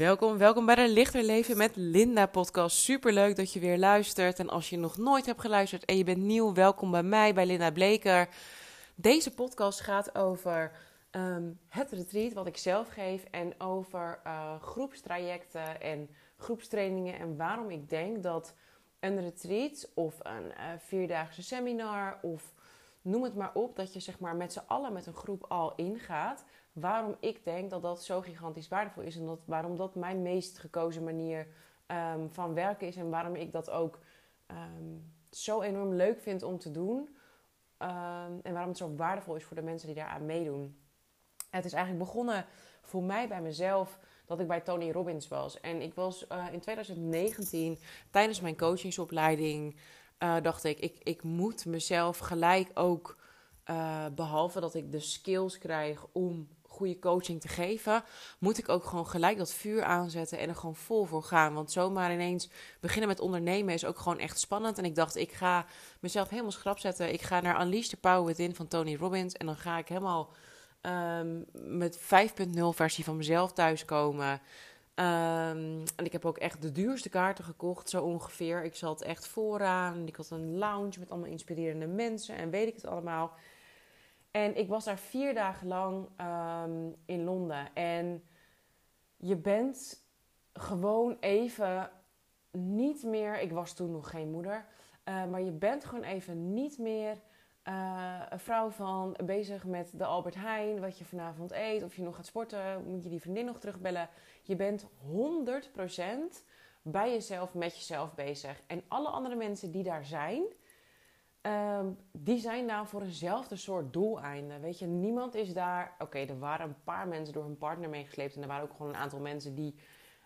Welkom, welkom bij de Lichter Leven met Linda podcast. Super leuk dat je weer luistert. En als je nog nooit hebt geluisterd en je bent nieuw, welkom bij mij, bij Linda Bleker. Deze podcast gaat over um, het retreat wat ik zelf geef en over uh, groepstrajecten en groepstrainingen en waarom ik denk dat een retreat of een uh, vierdaagse seminar of noem het maar op, dat je zeg maar met z'n allen met een groep al ingaat waarom ik denk dat dat zo gigantisch waardevol is. En dat, waarom dat mijn meest gekozen manier um, van werken is. En waarom ik dat ook um, zo enorm leuk vind om te doen. Um, en waarom het zo waardevol is voor de mensen die daaraan meedoen. Het is eigenlijk begonnen voor mij bij mezelf dat ik bij Tony Robbins was. En ik was uh, in 2019 tijdens mijn coachingsopleiding. Uh, dacht ik, ik, ik moet mezelf gelijk ook, uh, behalve dat ik de skills krijg om goede coaching te geven, moet ik ook gewoon gelijk dat vuur aanzetten en er gewoon vol voor gaan. Want zomaar ineens beginnen met ondernemen is ook gewoon echt spannend. En ik dacht, ik ga mezelf helemaal schrap zetten. Ik ga naar Unleash the Power Within van Tony Robbins. En dan ga ik helemaal um, met 5.0 versie van mezelf thuiskomen. Um, en ik heb ook echt de duurste kaarten gekocht, zo ongeveer. Ik zat echt vooraan. Ik had een lounge met allemaal inspirerende mensen en weet ik het allemaal. En ik was daar vier dagen lang um, in Londen. En je bent gewoon even niet meer. Ik was toen nog geen moeder. Uh, maar je bent gewoon even niet meer uh, een vrouw van bezig met de Albert Heijn. Wat je vanavond eet. Of je nog gaat sporten. Moet je die vriendin nog terugbellen. Je bent 100% bij jezelf, met jezelf bezig. En alle andere mensen die daar zijn Um, die zijn daar voor eenzelfde soort doeleinde. Weet je, niemand is daar. Oké, er waren een paar mensen door hun partner meegesleept. En er waren ook gewoon een aantal mensen die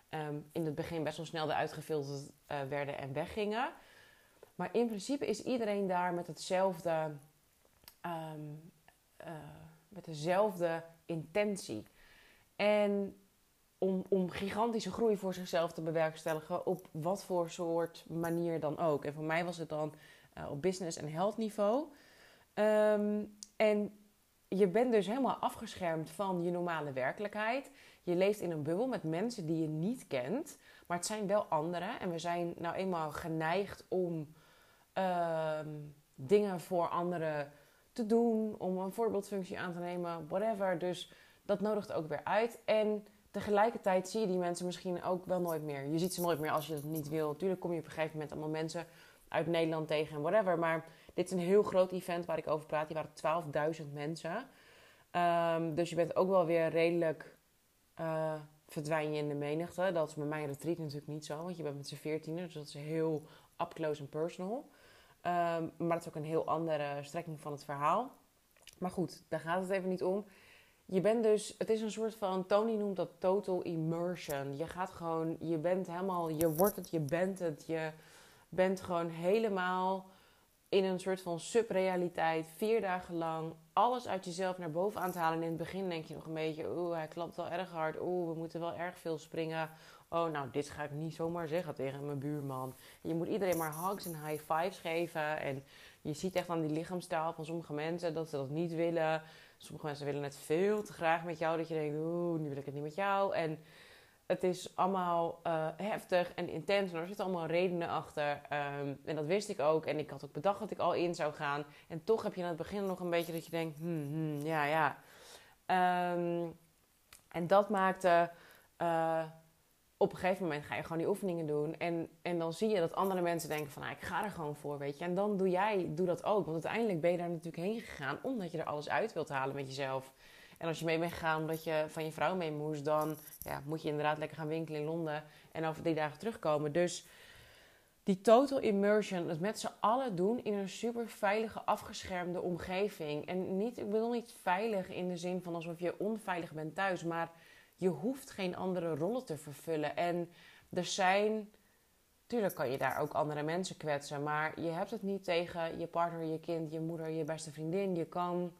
um, in het begin best wel snel eruit gefilterd uh, werden en weggingen. Maar in principe is iedereen daar met hetzelfde. Um, met dezelfde intentie. En om, om gigantische groei voor zichzelf te bewerkstelligen, op wat voor soort manier dan ook. En voor mij was het dan uh, op business en health niveau. Um, en je bent dus helemaal afgeschermd van je normale werkelijkheid. Je leeft in een bubbel met mensen die je niet kent. Maar het zijn wel anderen. En we zijn nou eenmaal geneigd om uh, dingen voor anderen te doen. Om een voorbeeldfunctie aan te nemen, whatever. Dus dat nodigt ook weer uit. En tegelijkertijd zie je die mensen misschien ook wel nooit meer. Je ziet ze nooit meer als je het niet wil. Tuurlijk kom je op een gegeven moment allemaal mensen uit Nederland tegen en whatever. Maar dit is een heel groot event waar ik over praat. Die waren 12.000 mensen. Um, dus je bent ook wel weer redelijk uh, verdwijn in de menigte. Dat is bij mijn retreat natuurlijk niet zo, want je bent met z'n veertienen. Dus dat is heel up close en personal. Um, maar dat is ook een heel andere strekking van het verhaal. Maar goed, daar gaat het even niet om. Je bent dus, het is een soort van, Tony noemt dat total immersion. Je gaat gewoon, je bent helemaal, je wordt het, je bent het, je bent gewoon helemaal in een soort van subrealiteit, vier dagen lang, alles uit jezelf naar boven aan te halen. En in het begin denk je nog een beetje, oeh, hij klapt wel erg hard, oeh, we moeten wel erg veel springen. Oh, nou, dit ga ik niet zomaar zeggen tegen mijn buurman. Je moet iedereen maar hugs en high fives geven. En je ziet echt aan die lichaamstaal van sommige mensen dat ze dat niet willen. Sommige mensen willen het veel te graag met jou, dat je denkt, oeh, nu wil ik het niet met jou. En het is allemaal uh, heftig en intens. En er zitten allemaal redenen achter. Um, en dat wist ik ook. En ik had ook bedacht dat ik al in zou gaan. En toch heb je aan het begin nog een beetje dat je denkt: hmm, hmm, ja, ja. Um, en dat maakte. Uh, op een gegeven moment ga je gewoon die oefeningen doen. En, en dan zie je dat andere mensen denken: van nou, ik ga er gewoon voor, weet je. En dan doe jij doe dat ook. Want uiteindelijk ben je daar natuurlijk heen gegaan omdat je er alles uit wilt halen met jezelf. En als je mee bent gegaan omdat je van je vrouw mee moest, dan ja, moet je inderdaad lekker gaan winkelen in Londen en over drie dagen terugkomen. Dus die total immersion, het met z'n allen doen in een super veilige, afgeschermde omgeving. En niet, ik bedoel niet veilig in de zin van alsof je onveilig bent thuis, maar je hoeft geen andere rollen te vervullen. En er zijn, tuurlijk kan je daar ook andere mensen kwetsen, maar je hebt het niet tegen je partner, je kind, je moeder, je beste vriendin. Je kan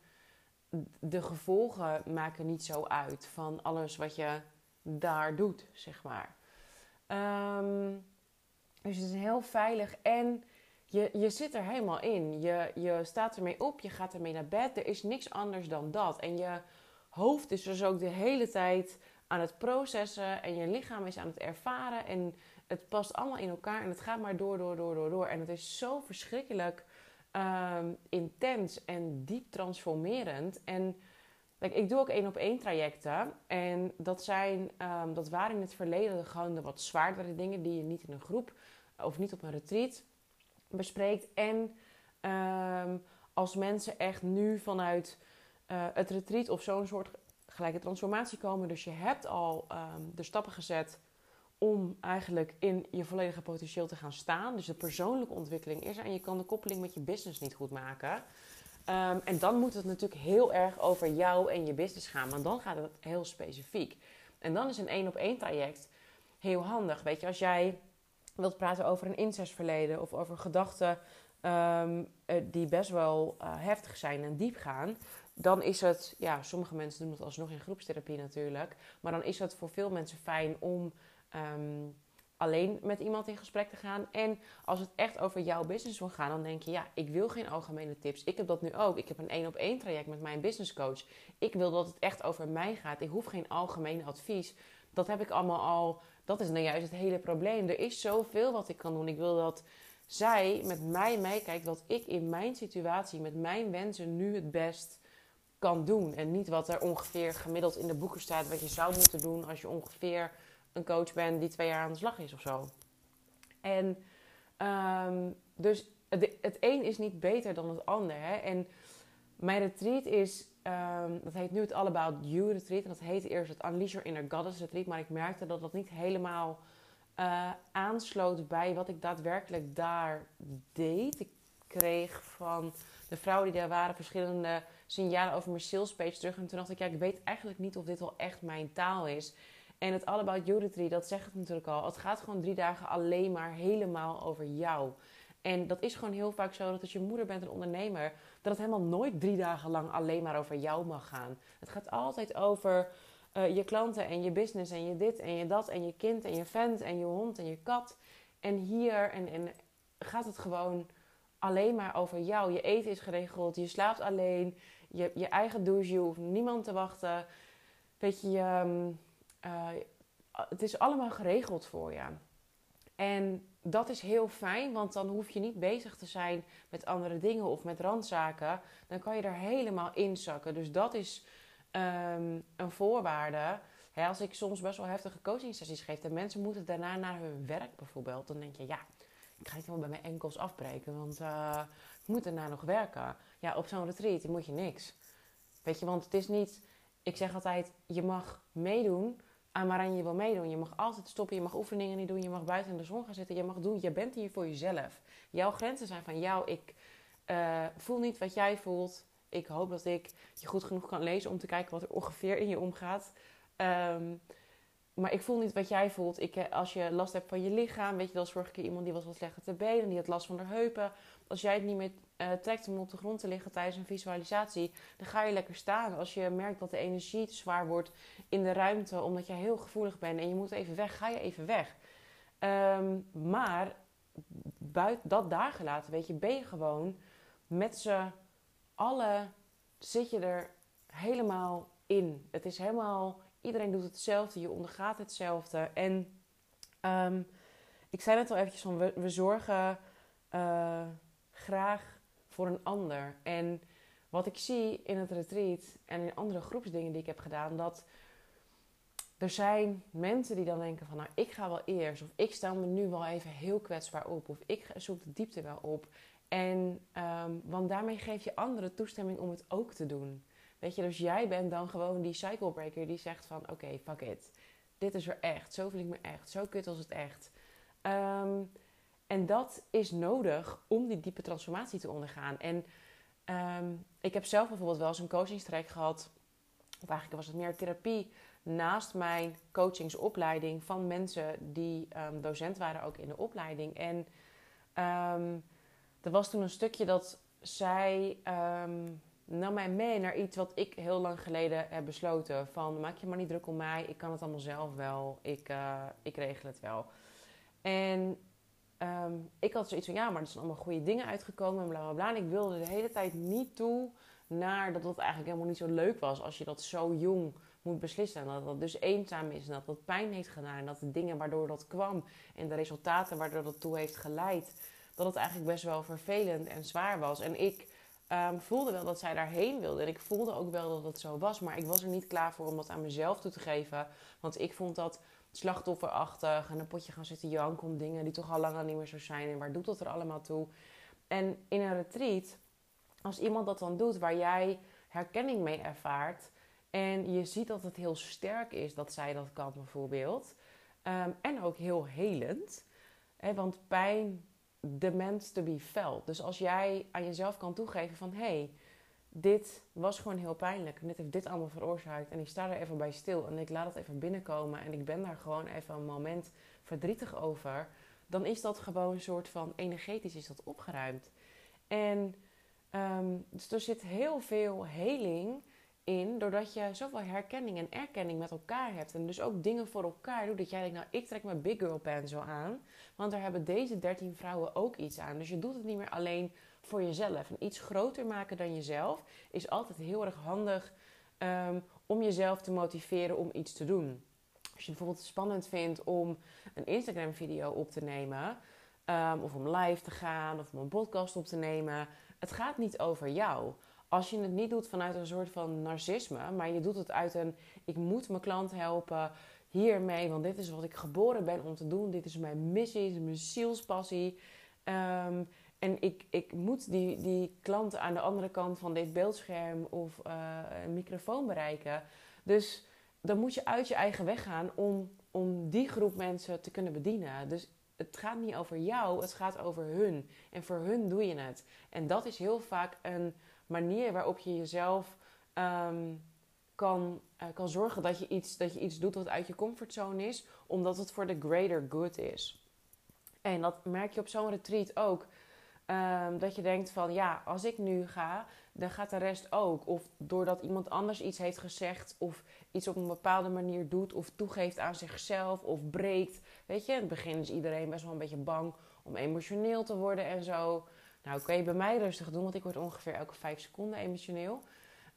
de gevolgen maken niet zo uit van alles wat je daar doet, zeg maar. Um, dus het is heel veilig en je, je zit er helemaal in. Je, je staat ermee op, je gaat ermee naar bed. Er is niks anders dan dat. En je hoofd is dus ook de hele tijd aan het processen en je lichaam is aan het ervaren. En het past allemaal in elkaar en het gaat maar door, door, door, door, door. En het is zo verschrikkelijk ehm, intens en diep transformerend. En ik doe ook één op één trajecten. En dat, zijn, um, dat waren in het verleden gewoon de wat zwaardere dingen die je niet in een groep of niet op een retreat bespreekt. En um, als mensen echt nu vanuit uh, het retreat of zo'n soort gelijke transformatie komen. Dus je hebt al de stappen gezet om eigenlijk in je volledige potentieel te gaan staan. Dus de persoonlijke ontwikkeling is er en je kan de koppeling met je business niet goed maken. Um, en dan moet het natuurlijk heel erg over jou en je business gaan, want dan gaat het heel specifiek. En dan is een één op één traject heel handig. Weet je, als jij wilt praten over een incestverleden of over gedachten um, die best wel uh, heftig zijn en diep gaan, dan is het, ja, sommige mensen doen het alsnog in groepstherapie natuurlijk, maar dan is het voor veel mensen fijn om um, alleen met iemand in gesprek te gaan. En als het echt over jouw business wil gaan, dan denk je, ja, ik wil geen algemene tips. Ik heb dat nu ook. Ik heb een één op één traject met mijn business coach. Ik wil dat het echt over mij gaat. Ik hoef geen algemeen advies. Dat heb ik allemaal al. Dat is nou juist het hele probleem. Er is zoveel wat ik kan doen. Ik wil dat zij met mij meekijkt wat ik in mijn situatie, met mijn wensen nu het best kan doen. En niet wat er ongeveer gemiddeld in de boeken staat, wat je zou moeten doen als je ongeveer een coach bent die twee jaar aan de slag is of zo. En um, dus het, een is niet beter dan het ander. Hè? En mijn retreat is, um, dat heet nu het All About You retreat. En dat heette eerst het Unleash Your Inner Goddess retreat. Maar ik merkte dat dat niet helemaal uh, aansloot bij wat ik daadwerkelijk daar deed. Ik kreeg van de vrouwen die daar waren verschillende signalen over mijn sales page terug. En toen dacht ik, ja, ik weet eigenlijk niet of dit wel echt mijn taal is. En het All About You Retreat, dat zegt het natuurlijk al. Het gaat gewoon drie dagen alleen maar helemaal over jou. En dat is gewoon heel vaak zo dat als je moeder bent en ondernemer, dat het helemaal nooit drie dagen lang alleen maar over jou mag gaan. Het gaat altijd over uh, je klanten en je business en je dit en je dat en je kind en je vent en je hond en je kat. En hier en, en gaat het gewoon alleen maar over jou. Je eten is geregeld, je slaapt alleen, je, je eigen douche, je hoeft niemand te wachten. Weet je, je uh, het is allemaal geregeld voor je. En dat is heel fijn, want dan hoef je niet bezig te zijn met andere dingen of met randzaken. Dan kan je er helemaal inzakken. Dus dat is um, een voorwaarde. als ik soms best wel heftige coaching sessies geef en mensen moeten daarna naar hun werk bijvoorbeeld, dan denk je, ja, ik ga niet wel bij mijn enkels afbreken, want uh, ik moet daarna nog werken. Ja, op zo'n retreat moet je niks. Weet je, want het is niet, ik zeg altijd, je mag meedoen, aan je wil meedoen. Je mag altijd stoppen, je mag oefeningen niet doen, je mag buiten in de zon gaan zitten. Je mag doen, je bent hier voor jezelf. Jouw grenzen zijn van jou. Ik uh, voel niet wat jij voelt. Ik hoop dat ik je goed genoeg kan lezen om te kijken wat er ongeveer in je omgaat. Um, maar ik voel niet wat jij voelt. Ik, eh, als je last hebt van je lichaam, weet je, was vorige keer iemand die was wat slechter te benen, die had last van de heupen. Als jij het niet meer uh, trekt om op de grond te liggen tijdens een visualisatie, dan ga je lekker staan. Als je merkt dat de energie te zwaar wordt in de ruimte, omdat je heel gevoelig bent en je moet even weg, ga je even weg. Um, maar buiten dat daar gelaten, weet je, ben je gewoon met z'n allen, zit je er helemaal in. Het is helemaal, iedereen doet hetzelfde, je ondergaat hetzelfde. En um, ik zei net al eventjes van, we, zorgen uh, graag voor een ander. En wat ik zie in het retreat en in andere groepsdingen die ik heb gedaan, dat er zijn mensen die dan denken van nou ik ga wel eerst of ik stel me nu wel even heel kwetsbaar op of ik zoek de diepte wel op. En um, want daarmee geef je anderen toestemming om het ook te doen. Weet je, dus jij bent dan gewoon die cycle breaker die zegt van oké, fuck it. Dit is er echt. Zo voel ik me echt. Zo kut als het echt. Um, en dat is nodig om die diepe transformatie te ondergaan. En um, ik heb zelf bijvoorbeeld wel eens een coachingstraject gehad. Of eigenlijk was het meer therapie naast mijn coachingsopleiding van mensen die um, docent waren ook in de opleiding. En um, er was toen een stukje dat zij nam mij mee naar iets wat ik heel lang geleden heb besloten. Van maak je maar niet druk om mij, ik kan het allemaal zelf wel, ik, uh, ik regel het wel. En Um, ik had zoiets van, ja, maar er zijn allemaal goede dingen uitgekomen en bla bla bla. En ik wilde de hele tijd niet toe naar dat het eigenlijk helemaal niet zo leuk was als je dat zo jong moet beslissen. En dat dat dus eenzaam is en dat dat pijn heeft gedaan. En dat de dingen waardoor dat kwam en de resultaten waardoor dat toe heeft geleid, dat het eigenlijk best wel vervelend en zwaar was. En ik um, voelde wel dat zij daarheen wilde. En ik voelde ook wel dat het zo was. Maar ik was er niet klaar voor om dat aan mezelf toe te geven. Want ik vond dat slachtofferachtig en een potje gaan zitten janken om dingen die toch al lang niet meer zo zijn. En waar doet dat er allemaal toe? En in een retreat, als iemand dat dan doet waar jij herkenning mee ervaart en je ziet dat het heel sterk is dat zij dat kan bijvoorbeeld, ehm, en ook heel helend, hè, want pijn meant to be felt. Dus als jij aan jezelf kan toegeven van hé, hey, dit was gewoon heel pijnlijk. Dit heeft dit allemaal veroorzaakt. En ik sta er even bij stil en ik laat het even binnenkomen. En ik ben daar gewoon even een moment verdrietig over. Dan is dat gewoon een soort van energetisch is dat opgeruimd. En um, dus er zit heel veel heling in, doordat je zoveel herkenning en erkenning met elkaar hebt. En dus ook dingen voor elkaar doet. Dat jij denkt, nou, ik trek mijn Big Girl Pencil aan. Want daar hebben deze 13 vrouwen ook iets aan. Dus je doet het niet meer alleen voor jezelf. En iets groter maken dan jezelf is altijd heel erg handig um, om jezelf te motiveren om iets te doen. Als je bijvoorbeeld spannend vindt om een Instagram-video op te nemen, um, of om live te gaan, of om een podcast op te nemen. Het gaat niet over jou. Als je het niet doet vanuit een soort van narcisme, maar je doet het uit een: ik moet mijn klant helpen hiermee, want dit is wat ik geboren ben om te doen. Dit is mijn missie, dit is mijn zielspassie. Um, en ik, ik moet die, die klant aan de andere kant van dit beeldscherm of uh, een microfoon bereiken. Dus dan moet je uit je eigen weg gaan om, om die groep mensen te kunnen bedienen. Dus het gaat niet over jou, het gaat over hun. En voor hun doe je het. En dat is heel vaak een manier waarop je jezelf um, kan, uh, kan zorgen dat je, iets, dat je iets doet wat uit je comfortzone is, omdat het voor de greater good is. En dat merk je op zo'n retreat ook. Um, dat je denkt van ja, als ik nu ga, dan gaat de rest ook. Of doordat iemand anders iets heeft gezegd, of iets op een bepaalde manier doet, of toegeeft aan zichzelf, of breekt. Weet je, in het begin is iedereen best wel een beetje bang om emotioneel te worden en zo. Nou, kan je bij mij rustig doen, want ik word ongeveer elke vijf seconden emotioneel.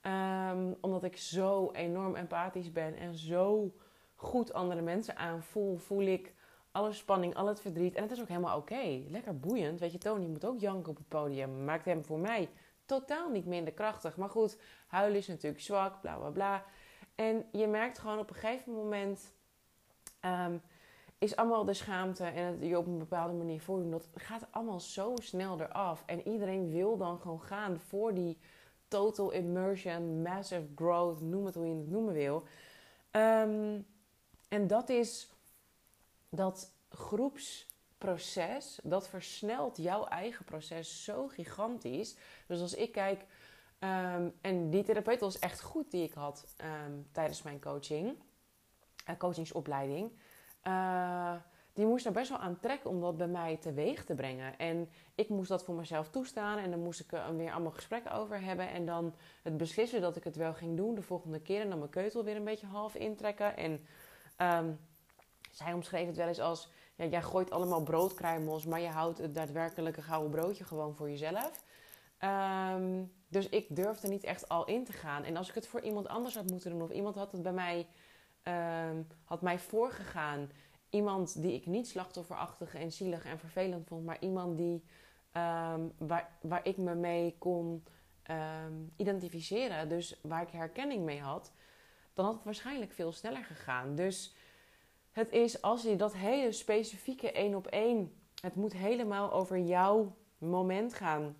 Um, omdat ik zo enorm empathisch ben en zo goed andere mensen aanvoel, voel ik alle spanning, al het verdriet. En het is ook helemaal oké. Lekker boeiend. Weet je, Tony moet ook janken op het podium. Maakt hem voor mij totaal niet minder krachtig. Maar goed, huilen is natuurlijk zwak, bla bla bla. En je merkt gewoon op een gegeven moment. Um, is allemaal de schaamte en het je op een bepaalde manier voordoen. Dat gaat allemaal zo snel eraf. En iedereen wil dan gewoon gaan voor die total immersion, massive growth, noem het hoe je het noemen wil. Um, en dat is dat groepsproces, dat versnelt jouw eigen proces zo gigantisch. Dus als ik kijk, um, en die therapeut was echt goed die ik had um, tijdens mijn coaching, uh, coachingsopleiding. Uh, die moest er best wel aan trekken om dat bij mij teweeg te brengen. En ik moest dat voor mezelf toestaan en dan moest ik er weer allemaal gesprekken over hebben. En dan het beslissen dat ik het wel ging doen de volgende keer. En dan mijn keutel weer een beetje half intrekken. En um, zij omschreef het wel eens als: ja, jij gooit allemaal broodkruimels, maar je houdt het daadwerkelijke gouden broodje gewoon voor jezelf. Um, dus ik durfde niet echt al in te gaan. En als ik het voor iemand anders had moeten doen, of iemand had het bij mij, um, had mij voorgegaan, iemand die ik niet slachtofferachtig en zielig en vervelend vond, maar iemand die, um, waar, waar ik me mee kon identificeren, dus waar ik herkenning mee had, dan had het waarschijnlijk veel sneller gegaan. Dus het is als je dat hele specifieke één op één, het moet helemaal over jouw moment gaan,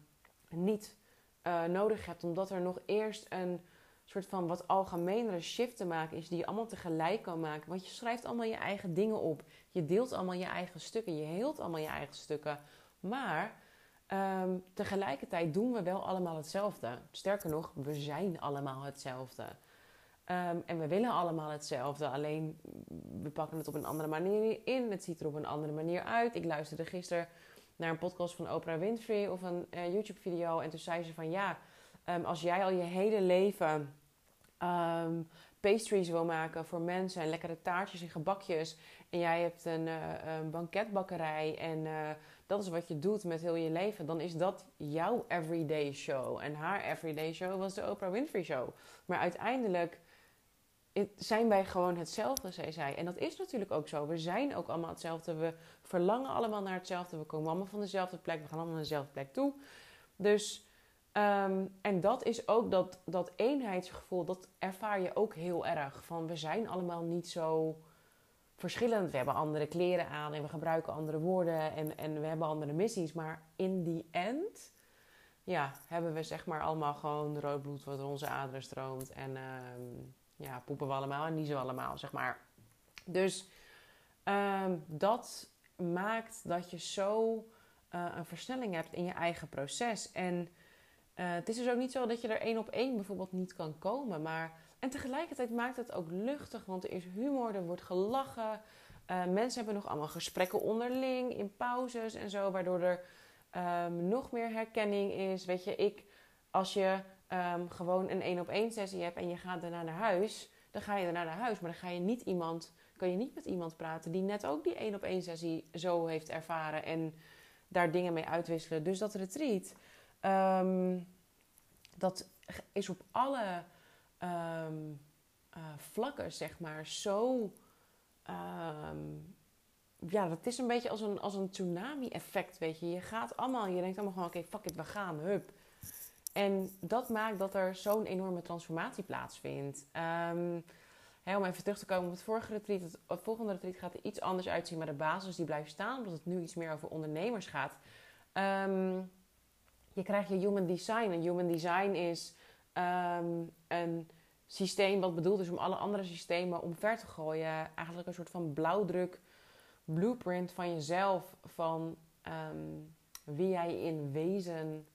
niet uh, nodig hebt, omdat er nog eerst een soort van wat algemenere shift te maken is, die je allemaal tegelijk kan maken. Want je schrijft allemaal je eigen dingen op, je deelt allemaal je eigen stukken, je heelt allemaal je eigen stukken. Maar um, tegelijkertijd doen we wel allemaal hetzelfde. Sterker nog, we zijn allemaal hetzelfde. Um, en we willen allemaal hetzelfde, alleen we pakken het op een andere manier in. Het ziet er op een andere manier uit. Ik luisterde gisteren naar een podcast van Oprah Winfrey of een uh, YouTube-video. En toen zei ze van ja, um, als jij al je hele leven um, pastries wil maken voor mensen en lekkere taartjes en gebakjes. En jij hebt een, uh, een banketbakkerij en uh, dat is wat je doet met heel je leven, dan is dat jouw everyday show. En haar everyday show was de Oprah Winfrey Show. Maar uiteindelijk zijn wij gewoon hetzelfde, zei zij. En dat is natuurlijk ook zo. We zijn ook allemaal hetzelfde. We verlangen allemaal naar hetzelfde. We komen allemaal van dezelfde plek. We gaan allemaal naar dezelfde plek toe. Dus, ehm, en dat is ook dat, dat eenheidsgevoel, dat ervaar je ook heel erg. Van we zijn allemaal niet zo verschillend. We hebben andere kleren aan en we gebruiken andere woorden en, en we hebben andere missies. Maar in die end, ja, hebben we zeg maar allemaal gewoon rood bloed wat door onze aderen stroomt. En ehm, ja, poepen we allemaal en niezen we allemaal, zeg maar. Dus ehm, dat maakt dat je zo uh, een versnelling hebt in je eigen proces. En uh, het is dus ook niet zo dat je er één op één bijvoorbeeld niet kan komen. Maar, en tegelijkertijd maakt het ook luchtig, want er is humor, er wordt gelachen. Uh, mensen hebben nog allemaal gesprekken onderling in pauzes en zo, waardoor er um, nog meer herkenning is. Weet je, ik, als je um, gewoon een één op één sessie hebt en je gaat daarna naar huis, dan ga je daarna naar huis. Maar dan ga je niet iemand, kan je niet met iemand praten die net ook die één op één sessie zo heeft ervaren en daar dingen mee uitwisselen. Dus dat retreat, um, dat is op alle um, uh, vlakken, zeg maar, zo. ja, dat is een beetje als een, als een tsunami-effect, weet je. Je gaat allemaal, je denkt allemaal gewoon, oké, fuck it, we gaan, hup. En dat maakt dat er zo'n enorme transformatie plaatsvindt. Um, om even terug te komen op het vorige retreat. Het, volgende retreat gaat er iets anders uitzien. Maar de basis die blijft staan. Omdat het nu iets meer over ondernemers gaat. Um, je krijgt je human design. En human design is um, een systeem wat bedoeld is om alle andere systemen omver te gooien. Eigenlijk een soort van blauwdruk, blueprint van jezelf. Van wie jij in wezen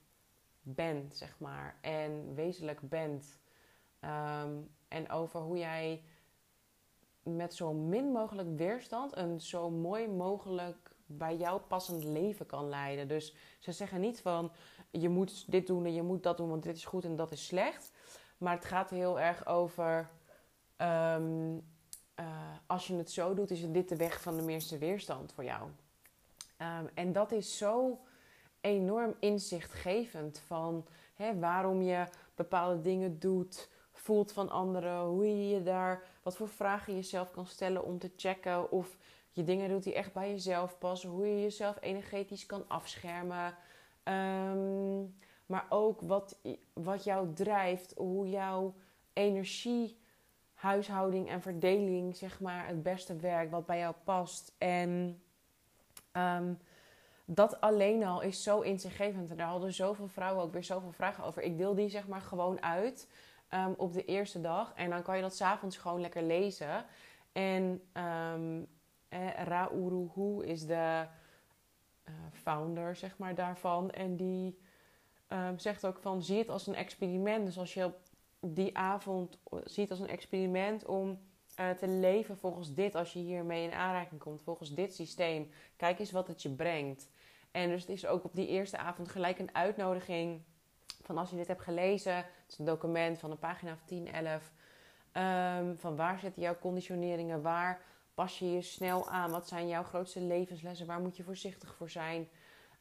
bent, zeg maar. En wezenlijk bent. Um, en over hoe jij met zo min mogelijk weerstand een zo mooi mogelijk bij jou passend leven kan leiden. Dus ze zeggen niet van je moet dit doen en je moet dat doen, want dit is goed en dat is slecht. Maar het gaat heel erg over um, uh, als je het zo doet, is dit de weg van de meeste weerstand voor jou. Um, en dat is zo enorm inzichtgevend van hè, waarom je bepaalde dingen doet, voelt van anderen, hoe je je daar, wat voor vragen je zelf kan stellen om te checken of je dingen doet die echt bij jezelf passen, hoe je jezelf energetisch kan afschermen. Um, maar ook wat, wat jou drijft, hoe jouw energie, huishouding en verdeling, zeg maar, het beste werkt, wat bij jou past. En um, dat alleen al is zo inzichtgevend. En daar hadden zoveel vrouwen ook weer zoveel vragen over. Ik deel die zeg maar gewoon uit um, op de eerste dag. En dan kan je dat s'avonds gewoon lekker lezen. En um, eh, Rauruhu is de uh, founder zeg maar daarvan. En die um, zegt ook van zie het als een experiment. Dus als je die avond ziet als een experiment om uh, te leven volgens dit, als je hiermee in aanraking komt, volgens dit systeem. Kijk eens wat het je brengt. En dus het is ook op die eerste avond gelijk een uitnodiging van als je dit hebt gelezen. Het is een document van een pagina of 10, 11. Um, van waar zitten jouw conditioneringen? Waar pas je je snel aan? Wat zijn jouw grootste levenslessen? Waar moet je voorzichtig voor zijn?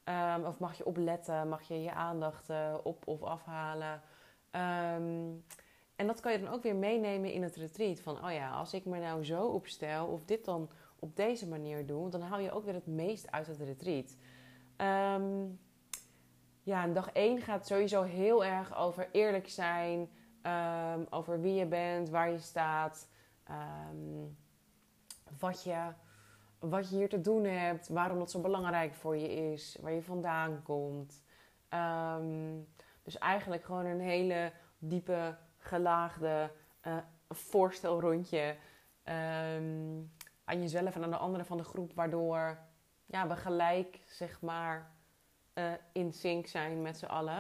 Um, of mag je opletten? Mag je je aandacht uh, op of afhalen? Um, en dat kan je dan ook weer meenemen in het retreat. Van, oh ja, als ik me nou zo opstel of dit dan op deze manier doe, dan haal je ook weer het meest uit het retreat. Um, ja, dag 1 gaat sowieso heel erg over eerlijk zijn, um, over wie je bent, waar je staat, um, wat, je, wat je hier te doen hebt, waarom dat zo belangrijk voor je is, waar je vandaan komt. dus eigenlijk gewoon een hele diepe, gelaagde uh, voorstelrondje aan jezelf en aan de anderen van de groep, waardoor ja, we gelijk, zeg maar, uh, in sync zijn met z'n allen.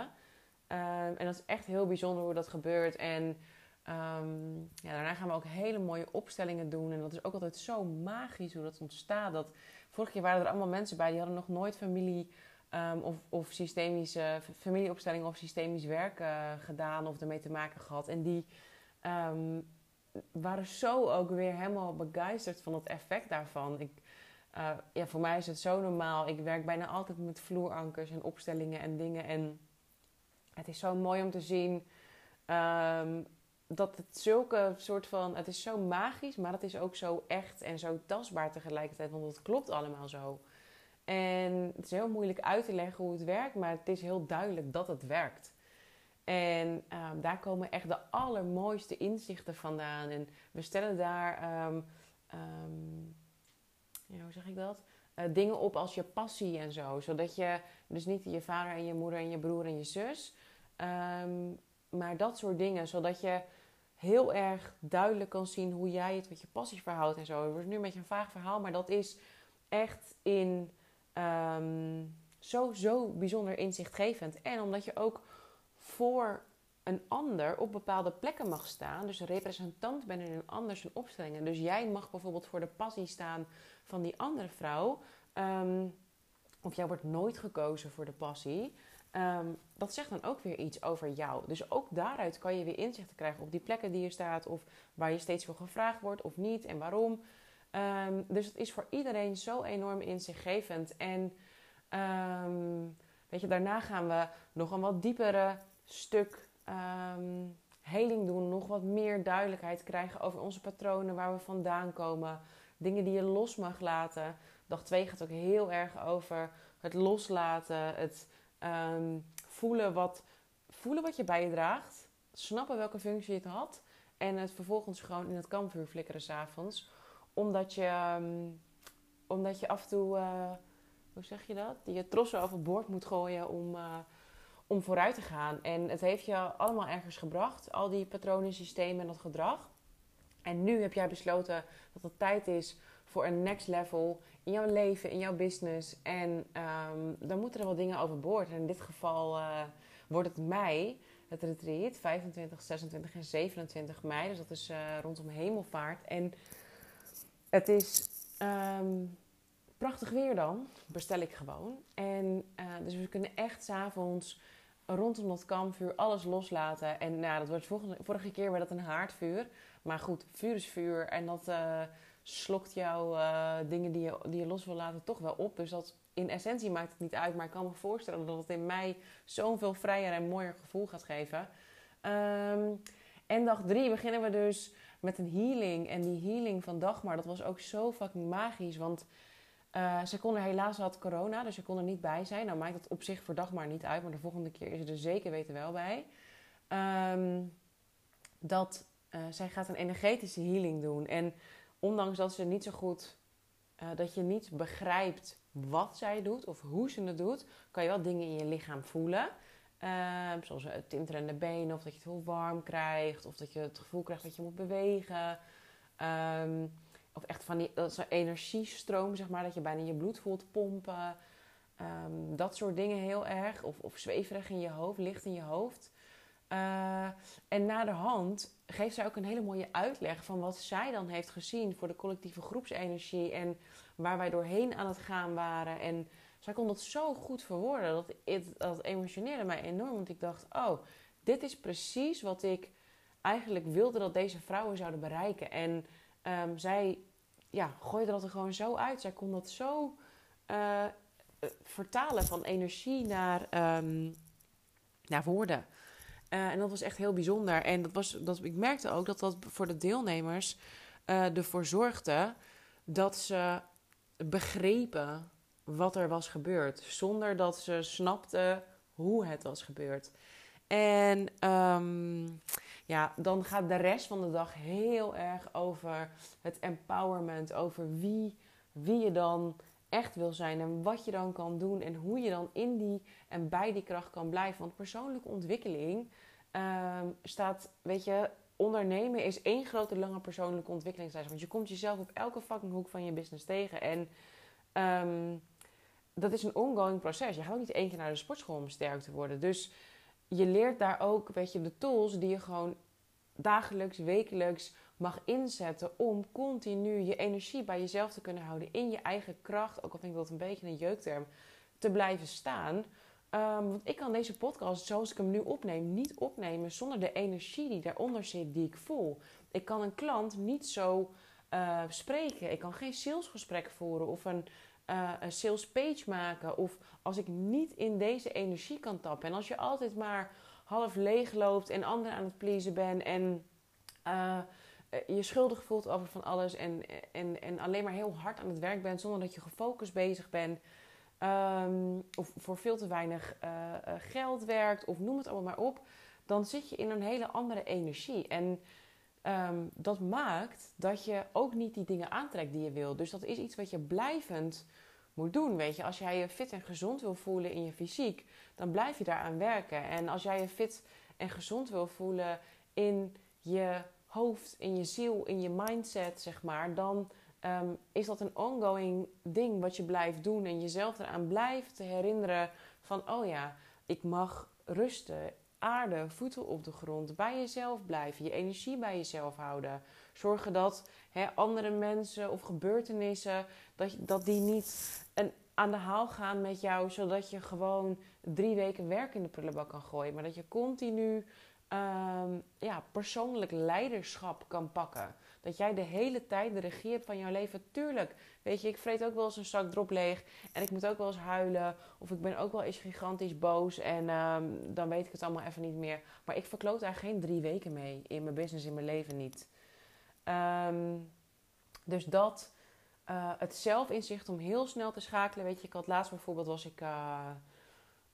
Um, en dat is echt heel bijzonder hoe dat gebeurt. En um, ja, daarna gaan we ook hele mooie opstellingen doen. En dat is ook altijd zo magisch hoe dat ontstaat. Dat, vorige keer waren er allemaal mensen bij die hadden nog nooit familie um, of, of systemische familieopstellingen of systemisch werk uh, gedaan of ermee te maken gehad. En die waren zo ook weer helemaal begeisterd van het effect daarvan. Ik, uh, ja, voor mij is het zo normaal. Ik werk bijna altijd met vloerankers en opstellingen en dingen. En het is zo mooi om te zien um, dat het zulke soort van. Het is zo magisch, maar het is ook zo echt en zo tastbaar tegelijkertijd. Want het klopt allemaal zo. En het is heel moeilijk uit te leggen hoe het werkt, maar het is heel duidelijk dat het werkt. En um, daar komen echt de allermooiste inzichten vandaan. En we stellen daar, um, ja, hoe zeg ik dat? Uh, dingen op als je passie en zo. Zodat je dus niet je vader en je moeder en je broer en je zus, maar dat soort dingen. Zodat je heel erg duidelijk kan zien hoe jij het met je passies verhoudt en zo. Het wordt nu een beetje een vaag verhaal, maar dat is echt in zo, zo bijzonder inzichtgevend. En omdat je ook voor een ander op bepaalde plekken mag staan. Dus representant bent in een ander zijn opstellingen. Dus jij mag bijvoorbeeld voor de passie staan van die andere vrouw. Ehm, of jij wordt nooit gekozen voor de passie. Ehm, dat zegt dan ook weer iets over jou. Dus ook daaruit kan je weer inzichten krijgen op die plekken die je staat. Of waar je steeds voor gevraagd wordt of niet en waarom. Ehm, dus het is voor iedereen zo enorm inzichtgevend. En weet je, daarna gaan we nog een wat diepere stuk heling doen, nog wat meer duidelijkheid krijgen over onze patronen, waar we vandaan komen, dingen die je los mag laten. Dag 2 gaat ook heel erg over het loslaten, het um, voelen, wat, voelen wat je bijdraagt, snappen welke functie het had en het vervolgens gewoon in het kampvuur flikkeren s'avonds. Omdat je, um, omdat je af en toe, uh, hoe zeg je dat? Je trossen overboord moet gooien om. Uh, om vooruit te gaan. En het heeft je allemaal ergens gebracht, al die patronen, systemen en dat gedrag. En nu heb jij besloten dat het tijd is voor een next level in jouw leven, in jouw business. En um, dan moeten er wel dingen overboord. En in dit geval uh, wordt het mei, het retreat, 25, 26 en 27 mei. Dus dat is uh, rondom hemelvaart. En het is um, prachtig weer dan, bestel ik gewoon. En uh, dus we kunnen echt s'avonds rondom dat kampvuur alles loslaten. En nou, dat wordt vorige, vorige keer werd dat een haardvuur. Maar goed, vuur is vuur. En dat uh, slokt jouw uh, dingen die je, die je los wil laten toch wel op. Dus dat, in essentie maakt het niet uit. Maar ik kan me voorstellen dat het in mij zo'n veel vrijer en mooier gevoel gaat geven. Um, en dag drie beginnen we dus met een healing. En die healing van Dagmar, dat was ook zo fucking magisch. Want uh, ze kon er helaas had corona, dus ze kon er niet bij zijn. Nou maakt het op zich voor dag maar niet uit, maar de volgende keer is ze er zeker weten wel bij. Um, dat uh, zij gaat een energetische healing doen. En ondanks dat ze niet zo goed, uh, dat je niet begrijpt wat zij doet of hoe ze het doet, kan je wel dingen in je lichaam voelen. Uh, zoals tinterende benen, of dat je het heel warm krijgt, of dat je het gevoel krijgt dat je moet bewegen. Um, of echt van die een energiestroom, zeg maar, dat je bijna je bloed voelt pompen. Um, dat soort dingen heel erg. Of, of zweverig in je hoofd, licht in je hoofd. Uh, en na de hand geeft zij ook een hele mooie uitleg van wat zij dan heeft gezien voor de collectieve groepsenergie en waar wij doorheen aan het gaan waren. En zij kon dat zo goed verwoorden. Dat, het, dat emotioneerde mij enorm. Want ik dacht, oh, dit is precies wat ik eigenlijk wilde dat deze vrouwen zouden bereiken. En um, zij ja, gooide dat er gewoon zo uit. Zij kon dat zo uh, vertalen van energie naar, um, naar woorden. Uh, en dat was echt heel bijzonder. En dat was, dat, ik merkte ook dat dat voor de deelnemers ervoor zorgde dat ze begrepen wat er was gebeurd. Zonder dat ze snapten hoe het was gebeurd. En um, ja, dan gaat de rest van de dag heel erg over het empowerment, over wie, wie je dan echt wil zijn en wat je dan kan doen en hoe je dan in die en bij die kracht kan blijven. Want persoonlijke ontwikkeling um, staat, weet je, ondernemen is één grote lange persoonlijke ontwikkelingsreis. Want je komt jezelf op elke fucking hoek van je business tegen en um, dat is een ongoing proces. Je gaat ook niet één keer naar de sportschool om sterk te worden. Dus je leert daar ook, weet je, de tools die je gewoon dagelijks, wekelijks mag inzetten om continu je energie bij jezelf te kunnen houden, in je eigen kracht, ook al vind ik dat een beetje een jeukterm, te blijven staan. Um, want ik kan deze podcast, zoals ik hem nu opneem, niet opnemen zonder de energie die daaronder zit, die ik voel. Ik kan een klant niet zo uh, spreken. Ik kan geen salesgesprek voeren of een, uh, een sales page maken. Of als ik niet in deze energie kan tappen. En als je altijd maar half leeg loopt en anderen aan het pleasen bent en uh, je schuldig voelt over van alles en, en, en alleen maar heel hard aan het werk bent zonder dat je gefocust bezig bent. Um, of voor veel te weinig geld werkt, of noem het allemaal maar op, dan zit je in een hele andere energie. En um, dat maakt dat je ook niet die dingen aantrekt die je wil. Dus dat is iets wat je blijvend moet doen. Weet je, als jij je fit en gezond wil voelen in je fysiek, dan blijf je daaraan werken. En als jij je fit en gezond wil voelen in je hoofd, in je ziel, in je mindset, zeg maar, dan um, is dat een ongoing ding wat je blijft doen en jezelf eraan blijft herinneren van, oh ja, ik mag rusten aarde, voeten op de grond, bij jezelf blijven, je energie bij jezelf houden. Zorgen dat hè, andere mensen of gebeurtenissen, dat, dat die niet aan de haal gaan met jou, zodat je gewoon drie weken werk in de prullenbak kan gooien. Maar dat je continu um, ja, persoonlijk leiderschap kan pakken. Dat jij de hele tijd de regie hebt van jouw leven. Tuurlijk, weet je, ik vreet ook wel eens een zak drop leeg. En ik moet ook wel eens huilen. Of ik ben ook wel eens gigantisch boos. En um, dan weet ik het allemaal even niet meer. Maar ik verkloot daar geen drie weken mee. In mijn business, in mijn leven niet. Um, dus dat... Uh, het zelfinzicht om heel snel te schakelen. Weet je, ik had laatst bijvoorbeeld was ik... Uh,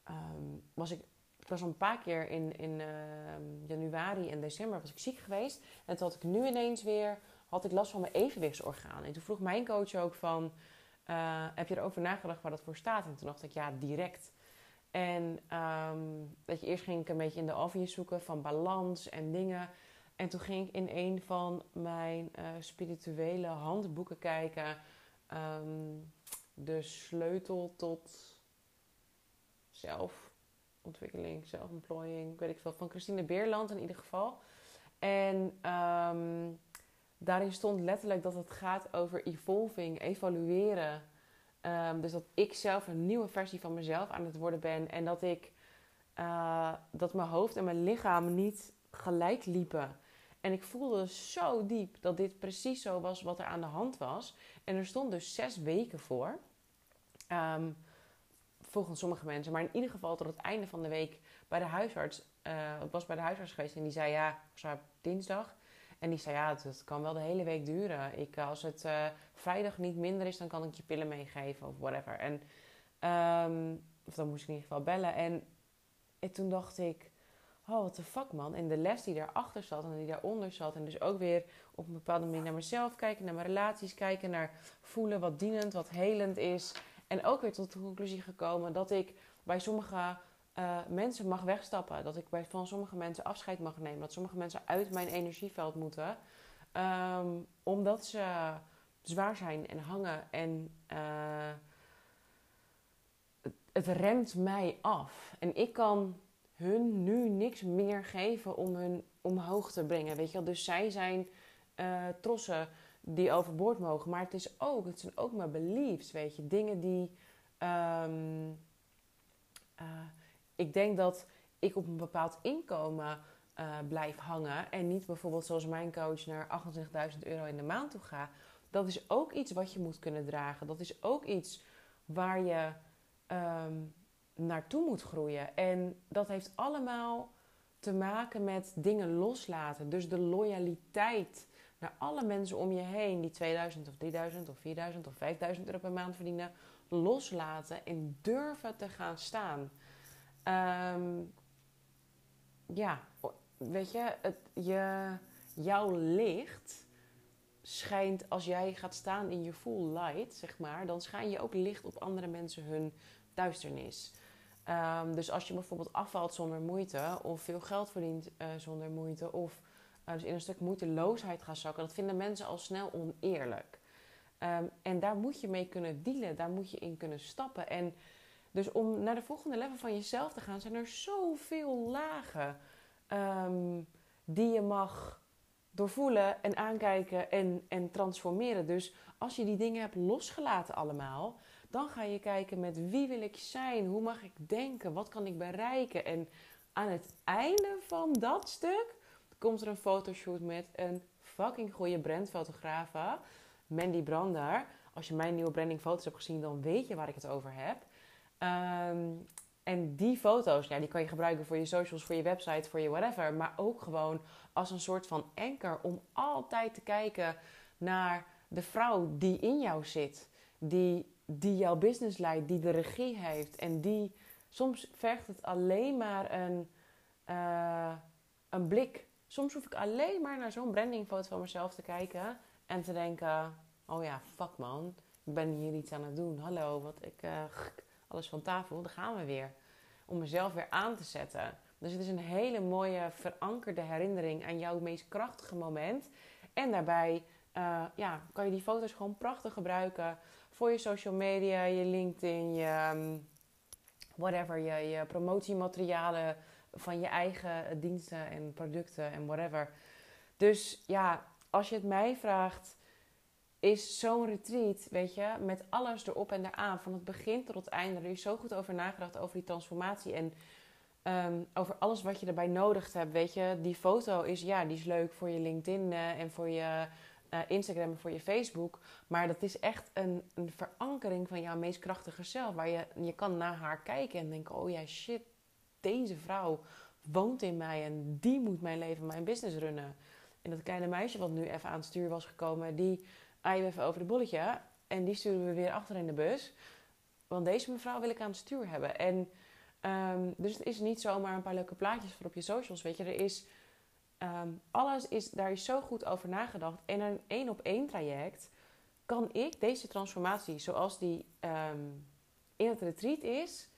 um, was ik ik was een paar keer in, in uh, januari en december was ik ziek geweest. En toen had ik nu ineens weer had ik last van mijn evenwichtsorgaan. En toen vroeg mijn coach ook van... Uh, heb je erover nagedacht waar dat voor staat? En toen dacht ik, ja, direct. En um, dat je eerst ging ik een beetje in de obvious zoeken van balans en dingen. En toen ging ik in een van mijn uh, spirituele handboeken kijken. Um, de sleutel tot zelf ontwikkeling, zelfontplooiing, weet ik veel, van Christine Beerland in ieder geval. En um, daarin stond letterlijk dat het gaat over evolving, evalueren. Um, dus dat ik zelf een nieuwe versie van mezelf aan het worden ben. En dat ik uh, dat mijn hoofd en mijn lichaam niet gelijk liepen. En ik voelde zo diep dat dit precies zo was wat er aan de hand was. En er stond dus zes weken voor. Um, volgens sommige mensen. Maar in ieder geval tot het einde van de week bij de huisarts. Uh, ik was bij de huisarts geweest en die zei ja, was dinsdag. En die zei ja, het, kan wel de hele week duren. Ik, als het uh, vrijdag niet minder is, dan kan ik je pillen meegeven of whatever. En um, of dan moest ik in ieder geval bellen. En, en toen dacht ik, oh what the fuck man. En de les die daarachter zat en die daaronder zat. En dus ook weer op een bepaalde manier naar mezelf kijken, naar mijn relaties kijken, naar voelen wat dienend, wat helend is. En ook weer tot de conclusie gekomen dat ik bij sommige uh, mensen mag wegstappen. Dat ik bij, van sommige mensen afscheid mag nemen. Dat sommige mensen uit mijn energieveld moeten. Um, omdat ze zwaar zijn en hangen. En het, het remt mij af. En ik kan hun nu niks meer geven om hun omhoog te brengen. Weet je wel? Dus zij zijn uh, trossen die overboord mogen. Maar het, is ook, het zijn ook mijn beliefs, weet je. Dingen die... Um, uh, ik denk dat ik op een bepaald inkomen uh, blijf hangen... en niet bijvoorbeeld zoals mijn coach naar 28.000 euro in de maand toe ga. Dat is ook iets wat je moet kunnen dragen. Dat is ook iets waar je um, naartoe moet groeien. En dat heeft allemaal te maken met dingen loslaten. Dus de loyaliteit naar alle mensen om je heen die 2000 of 3000 of 4000 of 5000 euro per maand verdienen, loslaten en durven te gaan staan. Um, ja, weet je, je, jouw licht schijnt als jij gaat staan in je full light, zeg maar, dan schijn je ook licht op andere mensen hun duisternis. Um, dus als je bijvoorbeeld afvalt zonder moeite, of veel geld verdient uh, zonder moeite, of dus in een stuk moeiteloosheid gaan zakken, dat vinden mensen al snel oneerlijk. Um, en daar moet je mee kunnen dealen, daar moet je in kunnen stappen. En dus om naar de volgende level van jezelf te gaan, zijn er zoveel lagen um, die je mag doorvoelen en aankijken en, en transformeren. Dus als je die dingen hebt losgelaten allemaal, dan ga je kijken met wie wil ik zijn, hoe mag ik denken, wat kan ik bereiken. En aan het einde van dat stuk komt er een fotoshoot met een fucking goede brandfotografe, Mandy Brander. Als je mijn nieuwe brandingfoto's hebt gezien, dan weet je waar ik het over heb. Ehm, en die foto's, ja, die kan je gebruiken voor je socials, voor je website, voor je whatever. Maar ook gewoon als een soort van anker om altijd te kijken naar de vrouw die in jou zit. Die, die jouw business leidt, die de regie heeft. En die, soms vergt het alleen maar een, uh, een blik. Soms hoef ik alleen maar naar zo'n brandingfoto van mezelf te kijken. En te denken, oh ja, fuck man. Ik ben hier iets aan het doen. Hallo, wat ik... Uh, alles van tafel, dan gaan we weer. Om mezelf weer aan te zetten. Dus het is een hele mooie verankerde herinnering aan jouw meest krachtige moment. En daarbij uh, ja, kan je die foto's gewoon prachtig gebruiken voor je social media, je LinkedIn, je um, whatever, je, je promotiematerialen van je eigen diensten en producten en whatever. Dus ja, als je het mij vraagt, is zo'n retreat, weet je, met alles erop en eraan, van het begin tot het einde. Er is zo goed over nagedacht over die transformatie en um, over alles wat je erbij nodig hebt. Weet je, die foto is, ja, die is leuk voor je LinkedIn uh, en voor je uh, Instagram en voor je Facebook. Maar dat is echt een, een verankering van jouw meest krachtige zelf. Waar je, je kan naar haar kijken en denken: oh ja, shit, deze vrouw woont in mij en die moet mijn leven, mijn business runnen. En dat kleine meisje wat nu even aan het stuur was gekomen, die je even over de bolletje. En die sturen we weer achter in de bus. Want deze mevrouw wil ik aan het stuur hebben. En um, dus het is niet zomaar een paar leuke plaatjes voor op je socials. Weet je, er is. Um, alles is, daar is zo goed over nagedacht. En een één op één traject kan ik deze transformatie, zoals die um, in het retreat is,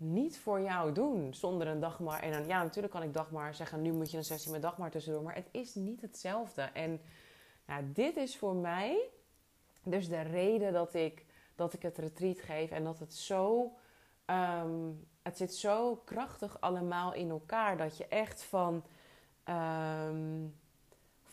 niet voor jou doen zonder een dagmar. En dan, ja, natuurlijk kan ik dagmar zeggen, nu moet je een sessie met dagmar tussendoor. Maar het is niet hetzelfde. En dit is voor mij dus de reden dat ik, dat ik het retreat geef. En dat het zo... Um, het zit zo krachtig allemaal in elkaar. Dat je echt van... Um,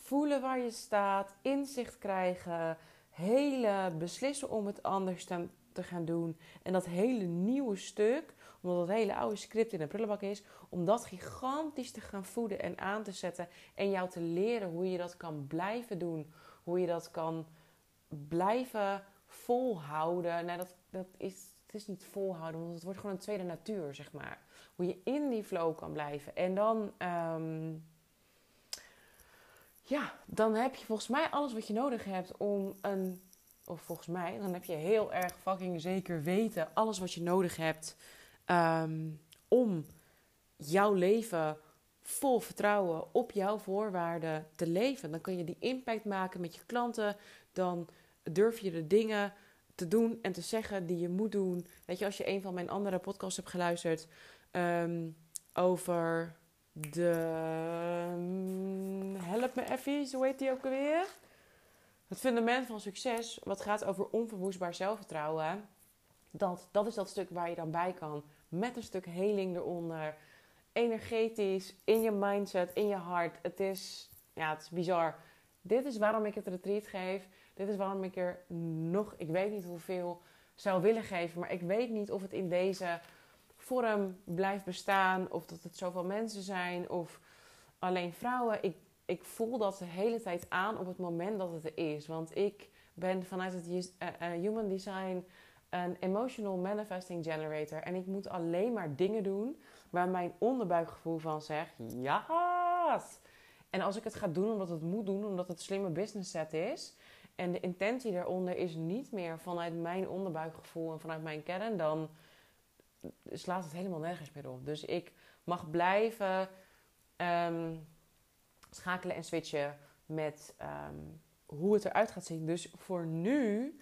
voelen waar je staat, inzicht krijgen, hele beslissen om het anders te, gaan doen. En dat hele nieuwe stuk, omdat het hele oude script in een prullenbak is, om dat gigantisch te gaan voeden en aan te zetten. En jou te leren hoe je dat kan blijven doen. Hoe je dat kan blijven volhouden. Nou, dat, dat is, het is niet volhouden, want het wordt gewoon een tweede natuur, zeg maar. Hoe je in die flow kan blijven. En dan, um, ja, dan heb je volgens mij alles wat je nodig hebt om een, of volgens mij, dan heb je heel erg fucking zeker weten alles wat je nodig hebt um, om jouw leven vol vertrouwen op jouw voorwaarden te leven. Dan kun je die impact maken met je klanten. Dan durf je de dingen te doen en te zeggen die je moet doen. Weet je, als je een van mijn andere podcasts hebt geluisterd um, over de. Um, help me even, hoe heet die ook alweer? Het fundament van succes, wat gaat over onverwoestbaar zelfvertrouwen. Dat, dat is dat stuk waar je dan bij kan. Met een stuk heling eronder energetisch, in je mindset, in je hart. Het is, ja, het is bizar. Dit is waarom ik het retreat geef. Dit is waarom ik er nog, ik weet niet hoeveel zou willen geven. Maar ik weet niet of het in deze vorm blijft bestaan. Of dat het zoveel mensen zijn. Of alleen vrouwen. Ik, ik voel dat de hele tijd aan op het moment dat het er is. Want ik ben vanuit het uh, uh, Human Design een emotional manifesting generator. En ik moet alleen maar dingen doen waar mijn onderbuikgevoel van zegt: ja. En als ik het ga doen omdat het moet doen, omdat het slimme business set is. En de intentie daaronder is niet meer vanuit mijn onderbuikgevoel en vanuit mijn kern, dan slaat het helemaal nergens meer op. Dus ik mag blijven um, schakelen en switchen met um, hoe het eruit gaat zien. Dus voor nu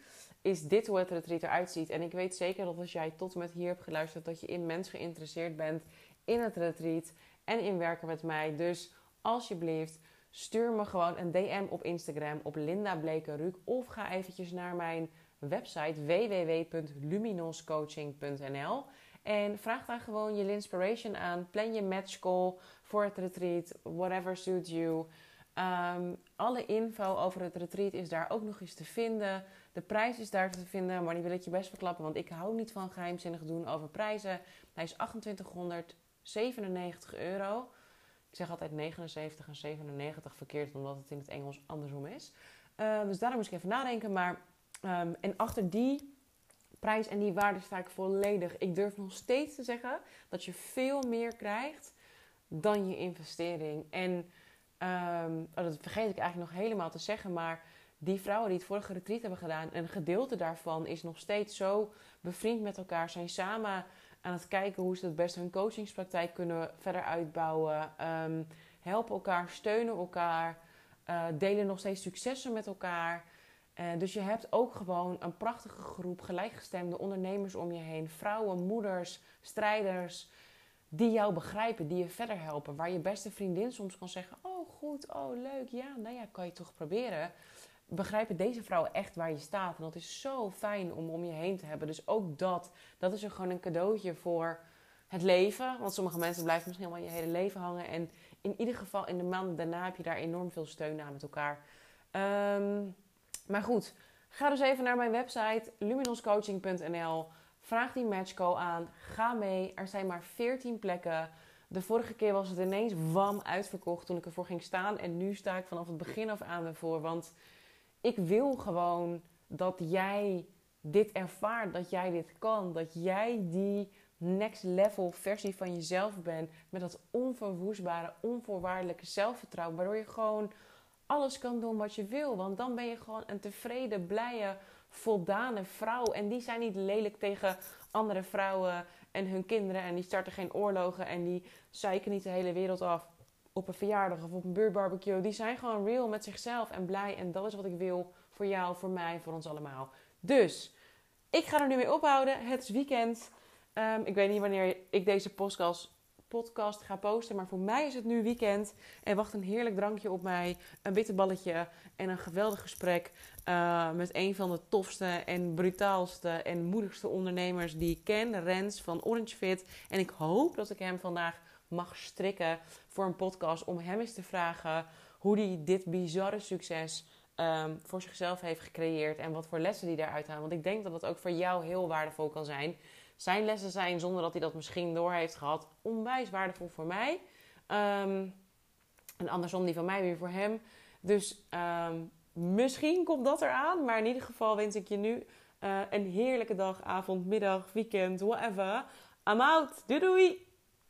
is dit hoe het retreat eruit ziet. En ik weet zeker dat als jij tot en met hier hebt geluisterd, dat je immens geïnteresseerd bent in het retreat en in werken met mij. Dus alsjeblieft, stuur me gewoon een DM op Instagram op Linda Blekenruk of ga eventjes naar mijn website www.luminoscoaching.nl en vraag daar gewoon je inspiration aan. Plan je match call voor het retreat, whatever suits you. Um, alle info over het retreat is daar ook nog eens te vinden. De prijs is daar te vinden, maar die wil ik je best verklappen, want ik hou niet van geheimzinnig doen over prijzen. Hij is 2897 euro. Ik zeg altijd 79 en 97 verkeerd, omdat het in het Engels andersom is. Ehm, dus daar moest ik even nadenken. Maar, ehm, en achter die prijs en die waarde sta ik volledig. Ik durf nog steeds te zeggen dat je veel meer krijgt dan je investering. En um, oh, dat vergeet ik eigenlijk nog helemaal te zeggen, maar die vrouwen die het vorige retreat hebben gedaan, een gedeelte daarvan is nog steeds zo bevriend met elkaar, zijn samen aan het kijken hoe ze het best hun coachingspraktijk kunnen verder uitbouwen, um, helpen elkaar, steunen elkaar, uh, delen nog steeds successen met elkaar. Uh, dus je hebt ook gewoon een prachtige groep gelijkgestemde ondernemers om je heen. Vrouwen, moeders, strijders. Die jou begrijpen, die je verder helpen. Waar je beste vriendin soms kan zeggen: Oh, goed, oh, leuk, ja, nou ja, kan je toch proberen. Begrijpen deze vrouwen echt waar je staat. En dat is zo fijn om om je heen te hebben. Dus ook dat, dat is er gewoon een cadeautje voor het leven. Want sommige mensen blijven misschien wel je hele leven hangen. En in ieder geval in de maanden daarna heb je daar enorm veel steun aan met elkaar. Um, maar goed, ga dus even naar mijn website luminoscoaching.nl. Vraag die matchcall aan. Ga mee. Er zijn maar 14 plekken. De vorige keer was het ineens wam uitverkocht toen ik ervoor ging staan. En nu sta ik vanaf het begin af aan ervoor. Want ik wil gewoon dat jij dit ervaart. Dat jij dit kan. Dat jij die next level versie van jezelf bent. Met dat onverwoestbare, onvoorwaardelijke zelfvertrouwen. Waardoor je gewoon alles kan doen wat je wil. Want dan ben je gewoon een tevreden, blije, voldane vrouw. En die zijn niet lelijk tegen andere vrouwen en hun kinderen. En die starten geen oorlogen en die zeiken niet de hele wereld af op een verjaardag of op een buurtbarbecue. Die zijn gewoon real met zichzelf en blij. En dat is wat ik wil voor jou, voor mij, voor ons allemaal. Dus ik ga er nu mee ophouden. Het is weekend. Um, ik weet niet wanneer ik deze podcast podcast ga posten. Maar voor mij is het nu weekend. En wacht een heerlijk drankje op mij. Een bitterballetje en een geweldig gesprek. Uh, met een van de tofste en brutaalste en moedigste ondernemers die ik ken. Rens van Orange Fit. En ik hoop dat ik hem vandaag mag strikken voor een podcast. Om hem eens te vragen hoe hij dit bizarre succes um, voor zichzelf heeft gecreëerd. En wat voor lessen hij daaruit haalt. Want ik denk dat dat ook voor jou heel waardevol kan zijn zijn lessen zijn, zonder dat hij dat misschien door heeft gehad, onwijs waardevol voor mij. Um, en andersom die van mij weer voor hem. Dus um, misschien komt dat eraan. Maar in ieder geval wens ik je nu uh, een heerlijke dag, avond, middag, weekend, whatever. I'm out. Doei doei!